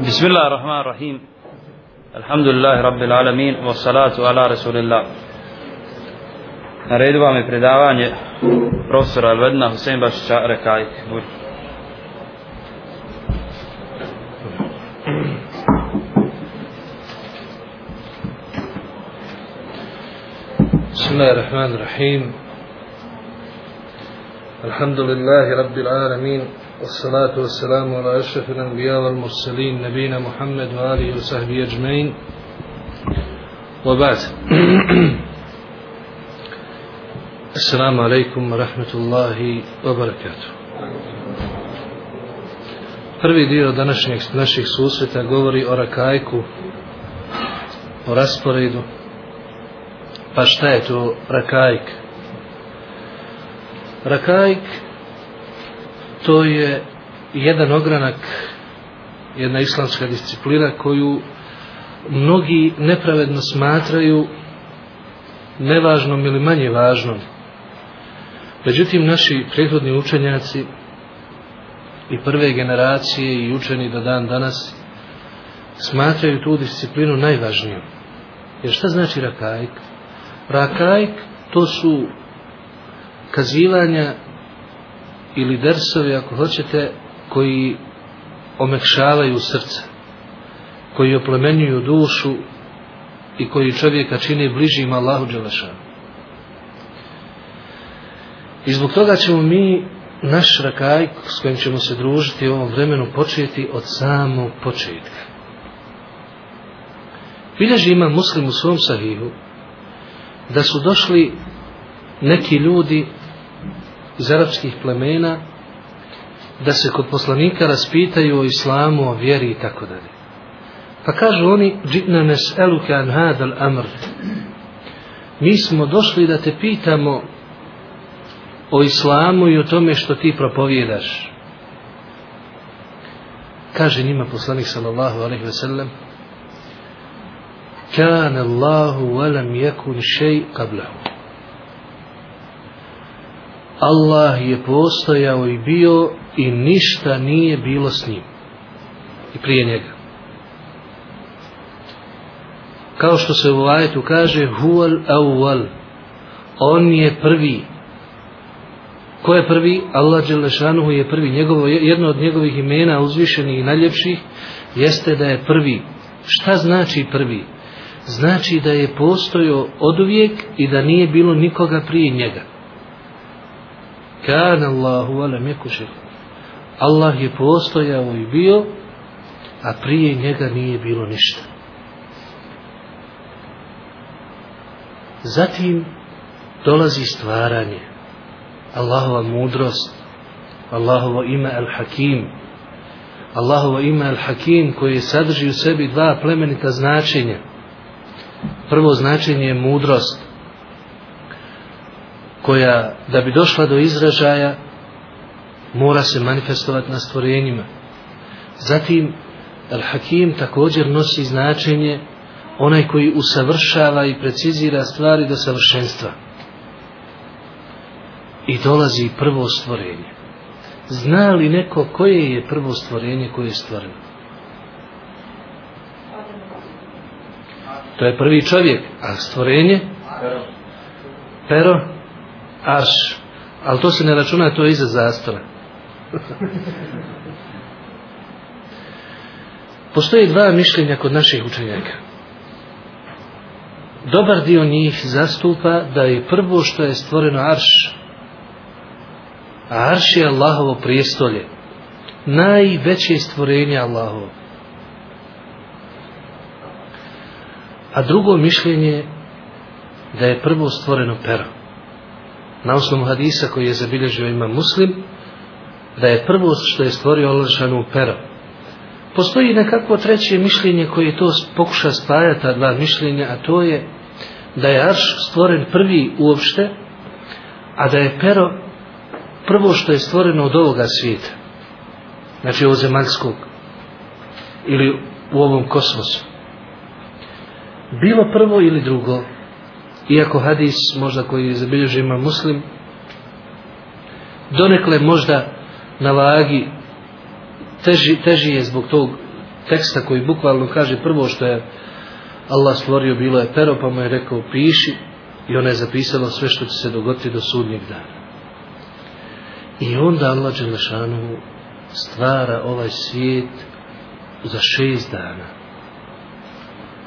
بسم الله الرحمن الرحيم الحمد لله رب العالمين والصلاة على رسول الله Na redu vam je predavanje profesora Alvedina Husein Bašića بسم الله الرحمن الرحيم الحمد لله رب العالمين والصلاة والسلام على أشرف الأنبياء والمرسلين نبينا محمد وآله وصحبه أجمعين وبعد السلام عليكم ورحمة الله وبركاته Prvi dio današnjeg naših susreta govori o rakajku, o rasporedu. Pa šta je to rakajka? Rakajk to je jedan ogranak jedna islamska disciplina koju mnogi nepravedno smatraju nevažnom ili manje važnom međutim naši prethodni učenjaci i prve generacije i učeni do dan danas smatraju tu disciplinu najvažnijom jer šta znači rakajk rakajk to su kazivanja ili dersovi, ako hoćete, koji omekšavaju srce, koji oplemenjuju dušu i koji čovjeka čini bližim Allahu Đelešanu. I zbog toga ćemo mi naš rakaj s kojim ćemo se družiti u ovom vremenu početi od samog početka. Bilježi ima muslim u svom sahihu da su došli neki ljudi iz arapskih plemena da se kod poslanika raspitaju o islamu, o vjeri i tako dalje. Pa kažu oni, džitna nes eluke an hadal amr. Mi smo došli da te pitamo o islamu i o tome što ti propovjedaš. Kaže njima poslanik sallallahu alaihi ve sellem, Kan Allahu wa lam yakun shay qablahu. Allah je postojao i bio i ništa nije bilo s njim i prije njega. Kao što se u ajetu kaže huval awwal on je prvi. Ko je prvi? Allah Đelešanuhu je prvi. Njegovo, jedno od njegovih imena uzvišenih i najljepših jeste da je prvi. Šta znači prvi? Znači da je postojao od uvijek i da nije bilo nikoga prije njega kan Allahu wa lam Allah je postojao i bio, a prije njega nije bilo ništa. Zatim dolazi stvaranje. Allahova mudrost, Allahovo ime Al-Hakim. Allahovo ime Al-Hakim koje sadrži u sebi dva plemenita značenja. Prvo značenje je mudrost, koja da bi došla do izražaja mora se manifestovati na stvorenjima. Zatim, Al-Hakim također nosi značenje onaj koji usavršava i precizira stvari do savršenstva. I dolazi prvo stvorenje. Zna li neko koje je prvo stvorenje koje je stvoreno? To je prvi čovjek, a stvorenje? Pero. Pero? arš. Ali to se ne računa, to je iza zastora. Postoje dva mišljenja kod naših učenjaka. Dobar dio njih zastupa da je prvo što je stvoreno arš. A arš je Allahovo prijestolje. Najveće stvorenje Allahovo. A drugo mišljenje da je prvo stvoreno pero na osnovu hadisa koji je zabilježio ima muslim, da je prvo što je stvorio Allahšanu pero. Postoji nekako treće mišljenje koje to pokuša spajati, dva mišljenja, a to je da je Arš stvoren prvi uopšte, a da je pero prvo što je stvoreno od ovoga svijeta, znači ovo zemaljskog, ili u ovom kosmosu. Bilo prvo ili drugo, iako hadis možda koji je zabilježio ima muslim donekle možda na vagi teži, teži je zbog tog teksta koji bukvalno kaže prvo što je Allah stvorio bilo je pero pa mu je rekao piši i ona je zapisala sve što će se dogoditi do sudnjeg dana i onda Allah Đelešanu stvara ovaj svijet za šest dana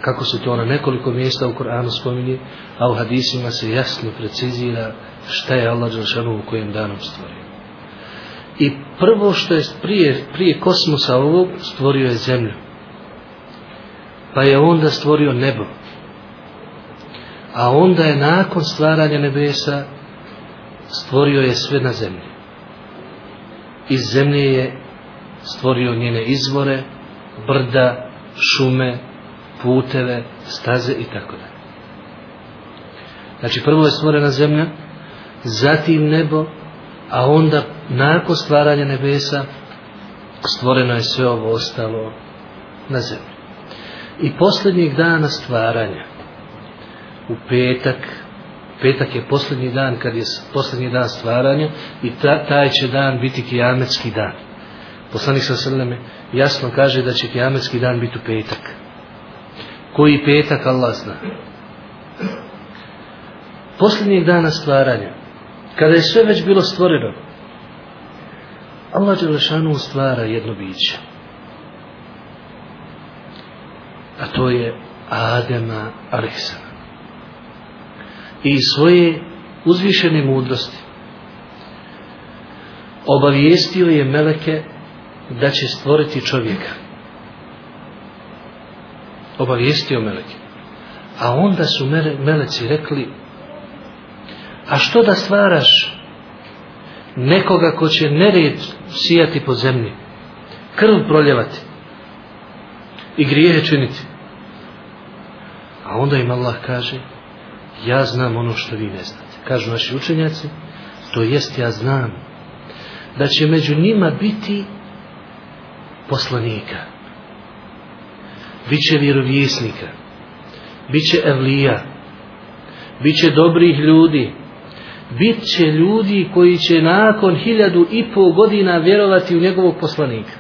kako se to na ono nekoliko mjesta u Koranu spominje, a u hadisima se jasno precizira šta je Allah Đelšanu u kojem danom stvorio. I prvo što je prije, prije kosmosa ovog stvorio je zemlju. Pa je onda stvorio nebo. A onda je nakon stvaranja nebesa stvorio je sve na zemlji. Iz zemlje je stvorio njene izvore, brda, šume, puteve, staze i tako da. Znači prvo je stvorena zemlja, zatim nebo, a onda nakon stvaranja nebesa stvoreno je sve ovo ostalo na zemlji. I posljednjih dana stvaranja, u petak, petak je posljednji dan kad je posljednji dan stvaranja i ta, taj će dan biti kijametski dan. Poslanik sa sveme jasno kaže da će kijametski dan biti u petak koji petak Allah zna. Posljednjih dana stvaranja, kada je sve već bilo stvoreno, Allah Đelešanu stvara jedno biće. A to je Adema Aleksana. I svoje uzvišene mudrosti obavijestio je Meleke da će stvoriti čovjeka obavijestio meleke. A onda su mele, meleci rekli, a što da stvaraš nekoga ko će nered sijati po zemlji, krv proljevati i grijehe činiti. A onda im Allah kaže, ja znam ono što vi ne znate. Kažu naši učenjaci, to jest ja znam da će među njima biti poslanika bit će vjerovjesnika, bit će evlija, bit će dobrih ljudi, bit će ljudi koji će nakon hiljadu i pol godina vjerovati u njegovog poslanika.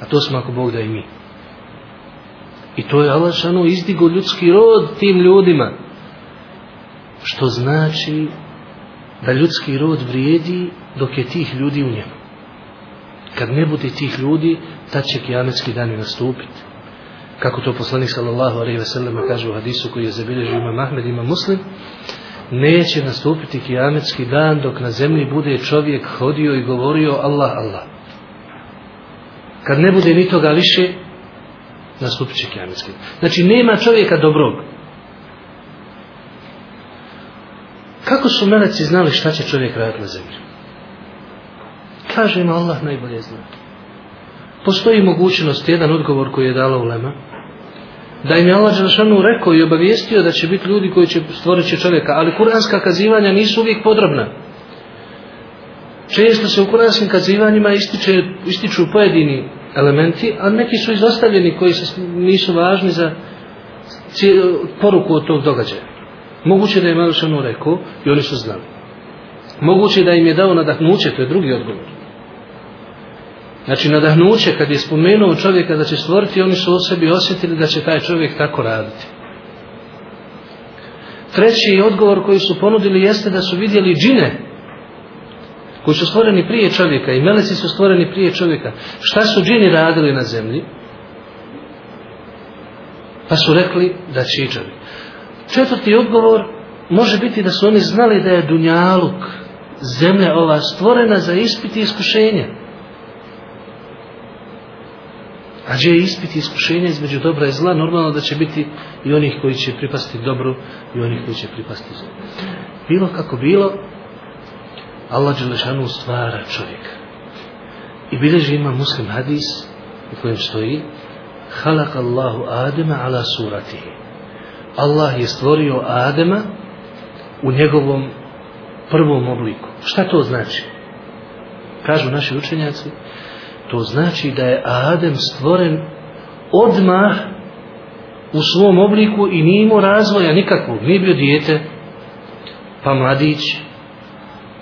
A to smo ako Bog da i mi. I to je Alašanu izdigo ljudski rod tim ljudima. Što znači da ljudski rod vrijedi dok je tih ljudi u njemu. Kad ne bude tih ljudi, ta će kijametski dan i nastupiti kako to poslanik sallallahu alejhi ve sellem kaže u hadisu koji je zabilježio Imam Ahmed ima Muslim neće nastupiti kıyametski dan dok na zemlji bude čovjek hodio i govorio Allah Allah kad ne bude ni toga više nastupit će kıyametski znači nema čovjeka dobrog kako su meleci znali šta će čovjek raditi na zemlji kaže im Allah najbolje zna postoji mogućnost jedan odgovor koji je dala ulema da im je Allah Đelešanu rekao i obavijestio da će biti ljudi koji će stvorit će čovjeka, ali kuranska kazivanja nisu uvijek podrobna. Često se u kuranskim kazivanjima ističe, ističu pojedini elementi, a neki su izostavljeni koji se, nisu važni za poruku od tog događaja. Moguće da je Malo Šanu rekao i oni su znali. Moguće da im je dao nadahnuće, to je drugi odgovor. Znači, nadahnuće, kad je spomenuo čovjeka da će stvoriti, oni su o sebi osjetili da će taj čovjek tako raditi. Treći odgovor koji su ponudili jeste da su vidjeli džine, koji su stvoreni prije čovjeka i meleci su stvoreni prije čovjeka. Šta su džini radili na zemlji? Pa su rekli da će i čovjek. Četvrti odgovor može biti da su oni znali da je Dunjaluk, zemlja ova, stvorena za ispiti iskušenja. iskušenje. Rađe je ispiti iskušenje između dobra i zla, normalno da će biti i onih koji će pripasti dobru i onih koji će pripasti zlu. Bilo kako bilo, Allah Đelešanu stvara čovjeka. I bilježi ima muslim hadis u kojem stoji Halak Allahu Adema ala suratihi. Allah je stvorio Adema u njegovom prvom obliku. Šta to znači? Kažu naši učenjaci, to znači da je Adem stvoren odmah u svom obliku i nije imao razvoja nikakvog, nije bio dijete, pa mladić,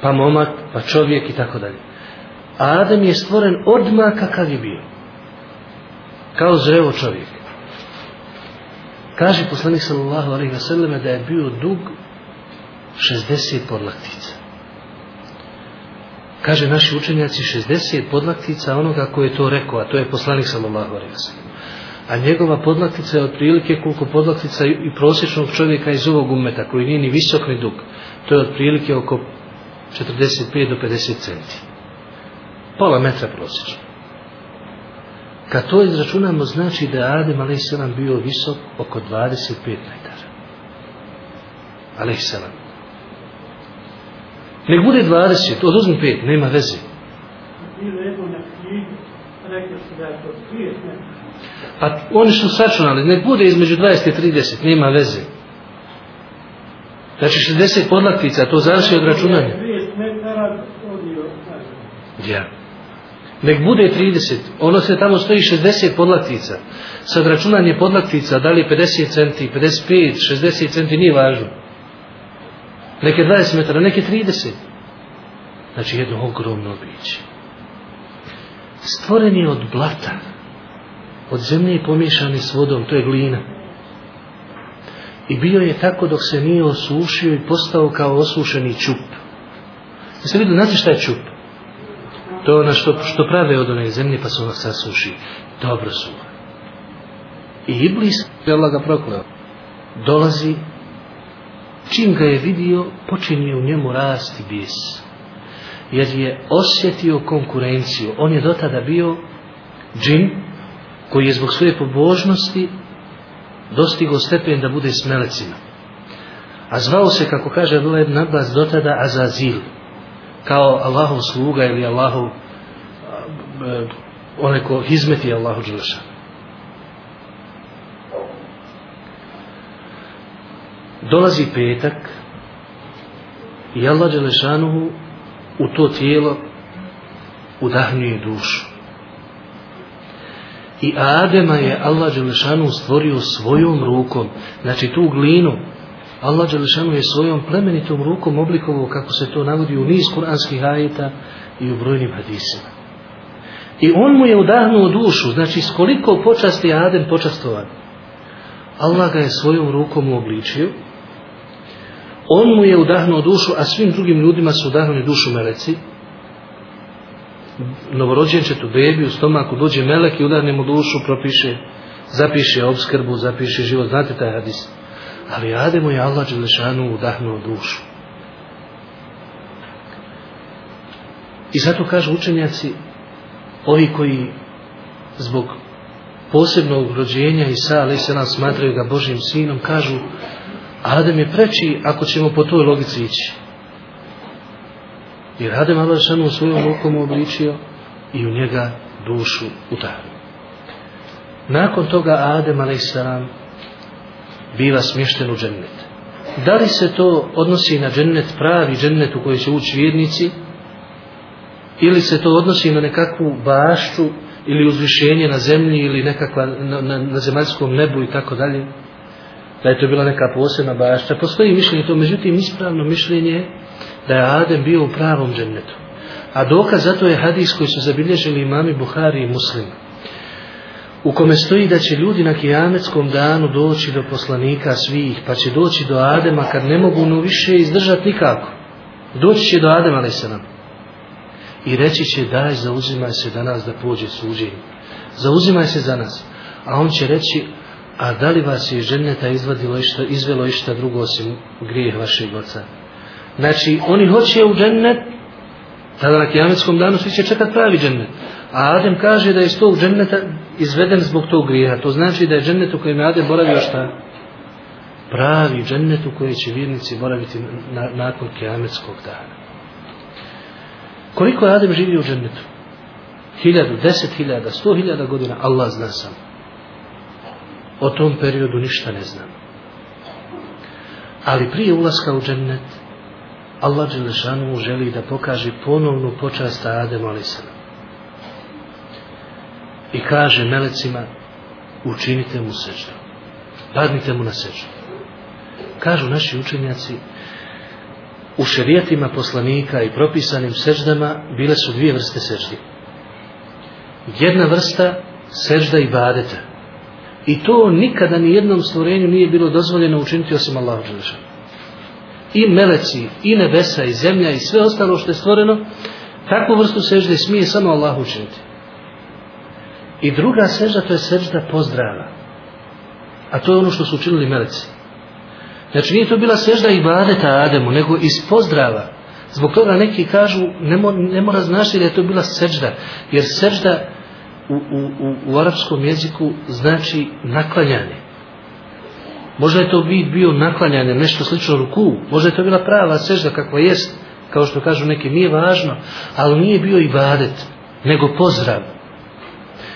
pa momak, pa čovjek i tako dalje. Adem je stvoren odmah kakav je bio, kao zrevo čovjek. Kaže poslanik sallallahu alaihi wa sallam da je bio dug 60 podlaktica kaže naši učenjaci 60 podlaktica onoga koji je to rekao, a to je poslanik sallallahu alejhi ve A njegova podlaktica je otprilike koliko podlaktica i prosječnog čovjeka iz ovog umeta, koji nije ni visok ni dug. To je otprilike oko 45 do 50 centi. Pola metra prosječno. Kad to izračunamo, znači da je Adem Aleyhisselam bio visok oko 25 metara. Aleyhisselam. Nek bude 20, oduzmi 5, nema veze. Pa oni su sačunali, nek bude između 20 i 30, nema veze. Znači 60 podlaktica, to završi od računanja. Ja. Nek bude 30, ono se tamo stoji 60 podlaktica. Sad računanje podlaktica, da li 50 centi, 55, 60 centi, nije važno neke 20 metara, neke 30. Znači jedno ogromno biće. Stvoren je od blata. Od zemlje pomiješani s vodom, to je glina. I bio je tako dok se nije osušio i postao kao osušeni čup. Jeste vidjeli, znate šta je čup? To je ono što, što prave od onaj zemlje pa se ono sasuši. Dobro suha. I Iblis, Allah ga prokleo, dolazi čim ga je vidio, počinje u njemu rasti bis. Jer je osjetio konkurenciju. On je dotada bio džin koji je zbog svoje pobožnosti dostigo stepen da bude s melecima. A zvao se, kako kaže Adolaj ibn Abbas, dotada Azazil. Kao Allahov sluga ili Allahov eh, onaj ko hizmeti Allahu Đelešanu. dolazi petak i Allah Đelešanuhu u to tijelo udahnjuje dušu. I Adema je Allah Đelešanuhu stvorio svojom rukom, znači tu glinu, Allah Đelešanuhu je svojom plemenitom rukom oblikovao kako se to navodi u niz kuranskih ajeta i u brojnim hadisima. I on mu je udahnuo dušu, znači s koliko počasti je Adem počastovan. Allah ga je svojom rukom uobličio, on mu je udahnuo dušu, a svim drugim ljudima su udahnuli dušu meleci. Novorođen će tu bebi, u stomaku dođe melek i udahne mu dušu, propiše, zapiše obskrbu, zapiše život. Znate taj hadis? Ali Ademu je Allah Đelešanu udahnuo dušu. I zato kažu učenjaci, ovi koji zbog posebnog rođenja Isa, ali se nam smatraju ga Božim sinom, kažu Adem je preći ako ćemo po toj logici ići. Jer Adem Adelšanu svojom rukom obličio i u njega dušu udavio. Nakon toga Adem Adelšan bila smješten u džennet. Da li se to odnosi na džennet, pravi džennet u kojoj će ući vjernici, ili se to odnosi na nekakvu bašću ili uzvišenje na zemlji ili nekakva na, na, na zemaljskom nebu i tako dalje, da je to bila neka posebna bašta. Postoji mišljenje to, međutim ispravno mišljenje da je Adem bio u pravom džennetu. A dokaz za to je hadis koji su zabilježili imami Buhari i Muslim. U kome stoji da će ljudi na kijametskom danu doći do poslanika svih, pa će doći do Adema kad ne mogu no više izdržati nikako. Doći će do Adema, ali se nam. I reći će, daj, zauzimaj se danas da pođe suđenje. Zauzimaj se za nas. A on će reći, A da li vas je ženeta izvadilo išta, izvelo išta drugo osim grijeh vašeg oca? Znači, oni hoće u džennet, tada na kijametskom danu svi će čekat pravi džennet. A Adem kaže da je iz tog dženneta izveden zbog tog grija. To znači da je džennet u kojem je Adem boravio šta? Pravi džennet u kojem će vjernici boraviti na, nakon kijametskog dana. Koliko je Adem živio u džennetu? Hiljadu, deset hiljada, sto hiljada godina, Allah zna samo. O tom periodu ništa ne znamo. Ali prije ulaska u džennet, Allah Đelešanu mu želi da pokaže ponovnu počast Adem Alisana. I kaže melecima, učinite mu seđu. Padnite mu na seđu. Kažu naši učenjaci, u šerijetima poslanika i propisanim seždama bile su dvije vrste seždi. Jedna vrsta sežda i badeta. I to nikada ni jednom stvorenju nije bilo dozvoljeno učiniti osim Allahu dželle. I meleci, i nebesa, i zemlja, i sve ostalo što je stvoreno, takvu vrstu sežde smije samo Allah učiniti. I druga sežda, to je sežda pozdrava. A to je ono što su učinili meleci. Znači nije to bila sežda ibadeta Ademu, nego iz pozdrava. Zbog toga neki kažu, ne, mo, ne mora znaši da je to bila sežda. Jer sežda u, u, u, u arapskom jeziku znači naklanjanje. Možda je to vid bio naklanjanje, nešto slično ruku, možda je to bila prava sežda kakva jest, kao što kažu neki, nije važno, ali nije bio i badet, nego pozdrav.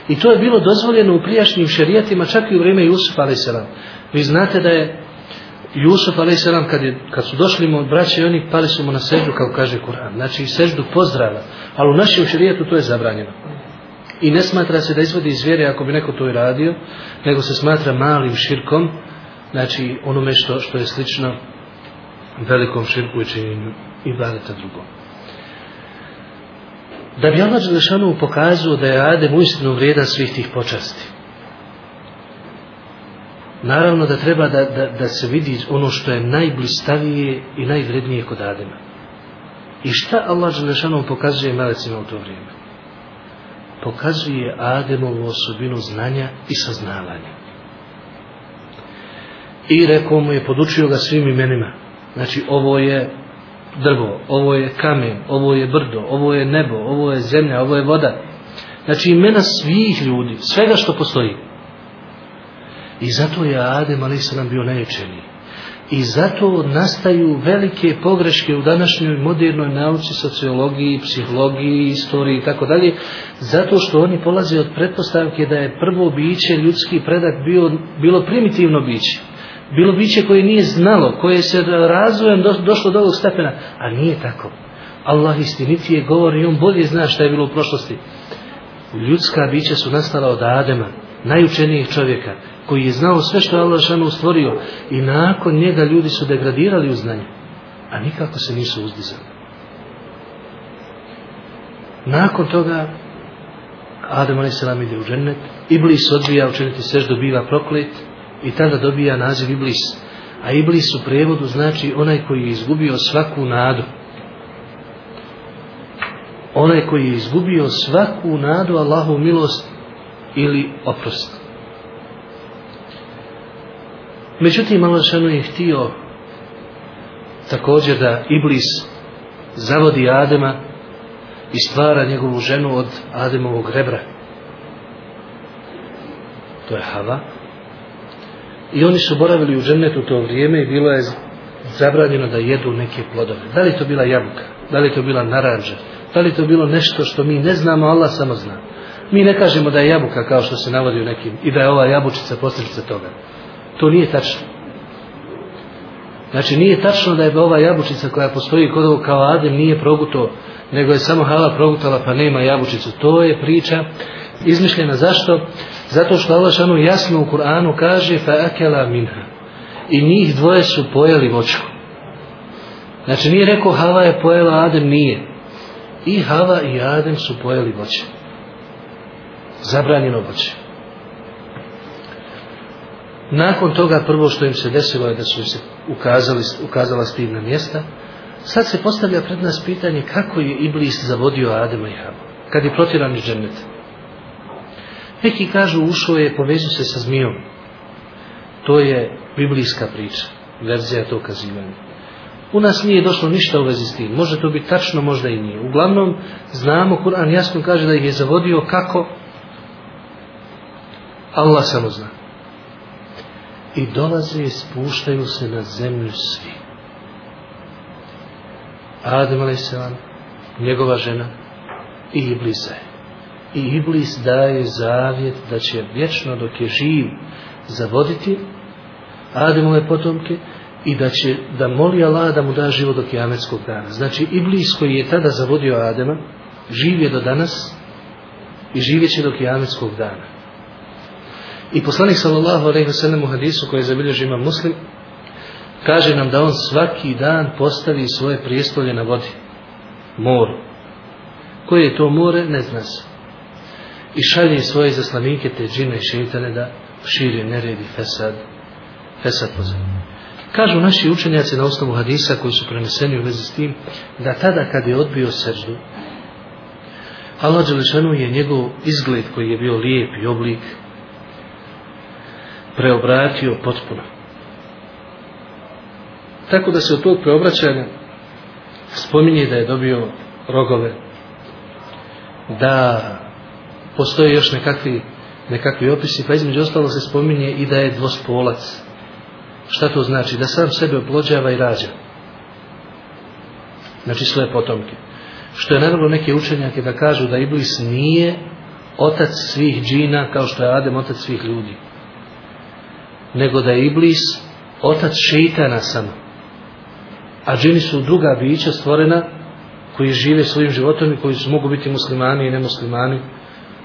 I to je bilo dozvoljeno u prijašnjim šerijatima, čak i u vrijeme Jusuf a.s. Vi znate da je Jusuf a.s. Kad, je, kad su došli mu braće i oni, pali su mu na seždu, kao kaže Kur'an. Znači, seždu pozdrava. Ali u našem šerijatu to je zabranjeno. I ne smatra se da izvodi iz vjere ako bi neko to i radio, nego se smatra malim širkom, znači onome što, što je slično velikom širku i činjenju i bareta drugom. Da bi Allah Đelešanu pokazao da je Adem uistinu vrijedan svih tih počasti. Naravno da treba da, da, da se vidi ono što je najblistavije i najvrednije kod Adema. I šta Allah Đelešanu pokazuje malecima u to vrijeme? pokazuje Ademovu osobinu znanja i saznavanja. I rekao mu je, podučio ga svim imenima. Znači, ovo je drvo, ovo je kamen, ovo je brdo, ovo je nebo, ovo je zemlja, ovo je voda. Znači, imena svih ljudi, svega što postoji. I zato je Adem, ali se nam bio največeniji. I zato nastaju velike pogreške u današnjoj modernoj nauci, sociologiji, psihologiji, istoriji i tako dalje, zato što oni polaze od pretpostavke da je prvo biće, ljudski predak, bio, bilo primitivno biće. Bilo biće koje nije znalo, koje se razvojem do, došlo do ovog stepena, a nije tako. Allah istinitije govori i on bolje zna šta je bilo u prošlosti. Ljudska bića su nastala od Adema, najučenijih čovjeka, koji je znao sve što je Allah šanu stvorio i nakon njega ljudi su degradirali u znanje, a nikako se nisu uzdizali. Nakon toga, Adem a.s. ide u džennet, Iblis odbija učiniti sve što biva proklet i tada dobija naziv Iblis. A Iblis u prevodu znači onaj koji je izgubio svaku nadu. Onaj koji je izgubio svaku nadu Allahu milost ili oprost. Međutim, Alšanu je htio također da Iblis zavodi Adema i stvara njegovu ženu od Ademovog rebra. To je Hava. I oni su boravili u džennetu to vrijeme i bilo je zabranjeno da jedu neke plodove. Da li to bila jabuka? Da li to bila naranđa? Da li to bilo nešto što mi ne znamo, Allah samo zna. Mi ne kažemo da je jabuka kao što se navodi u nekim i da je ova jabučica posljedica toga. To nije tačno. Znači nije tačno da je ova jabučica koja postoji kod ovog kao Adem nije proguto, nego je samo Hala progutala pa nema jabučicu. To je priča izmišljena. Zašto? Zato što Allah šanu jasno u Kur'anu kaže fa akela minha. I njih dvoje su pojeli voćku. Znači nije rekao Hava je pojela, Adem nije. I Hava i Adem su pojeli voćku zabranjeno voće. Nakon toga prvo što im se desilo je da su se ukazali, ukazala stivna mjesta, sad se postavlja pred nas pitanje kako je Iblis zavodio Adema i Havu, kad je protiran iz dženeta. Neki kažu ušao je, povezu se sa zmijom. To je biblijska priča, verzija to kazivanja. U nas nije došlo ništa u vezi s tim. Može to biti tačno, možda i nije. Uglavnom, znamo, Kur'an jasno kaže da ih je zavodio kako? Allah samo zna. I dolaze i spuštaju se na zemlju svi. Adem a.s. njegova žena i Iblisa I Iblis daje zavjet da će vječno dok je živ zavoditi Ademove potomke i da će da moli Allah da mu da živo dok je ametskog dana. Znači Iblis koji je tada zavodio Adema živ je do danas i živjet će dok je ametskog dana. I poslanik sallallahu alejhi ve sellem u hadisu koji zabilježi ima Muslim kaže nam da on svaki dan postavi svoje prijestolje na vodi moru. Koje je to more, ne zna se. I šalje svoje zaslanike, te džine i šeitane da širi neredi fesad, fesad po zemlji. Kažu naši učenjaci na osnovu hadisa koji su preneseni u vezi s tim, da tada kad je odbio srđu, Allah Đelešanu je njegov izgled koji je bio lijep i oblik, preobratio potpuno. Tako da se od tog preobraćanja spominje da je dobio rogove, da postoje još nekakvi, nekakvi opisi, pa između ostalo se spominje i da je dvospolac. Šta to znači? Da sam sebe oplođava i rađa. Znači svoje potomke. Što je naravno neke učenjake da kažu da Iblis nije otac svih džina kao što je Adem otac svih ljudi nego da je Iblis otac šeitana sam. A džini su druga bića stvorena koji žive svojim životom i koji su mogu biti muslimani i nemuslimani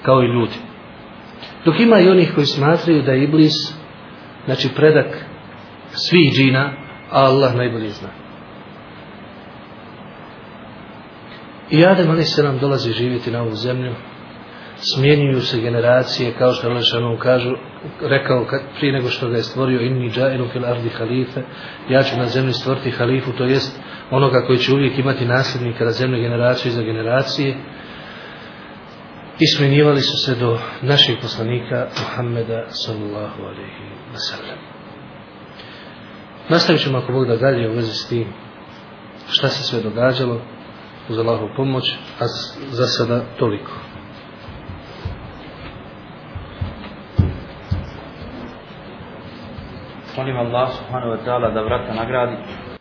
kao i ljudi. Dok ima i onih koji smatraju da je Iblis znači predak svih džina, a Allah najbolje zna. I Adem Ali Selam dolazi živjeti na ovu zemlju smjenjuju se generacije kao što Allah šanom kažu rekao kad, prije nego što ga je stvorio inni džajnu fil ardi halife ja ću na zemlji stvoriti halifu to jest onoga koji će uvijek imati nasljednika na zemlju generaciju za generacije i smjenjivali su se do naših poslanika Muhammeda sallallahu alaihi wa sallam nastavit ćemo ako Bog da dalje u vezi s tim šta se sve događalo uz Allahov pomoć a za sada toliko molim Allah subhanahu wa ta'ala da vrata nagradi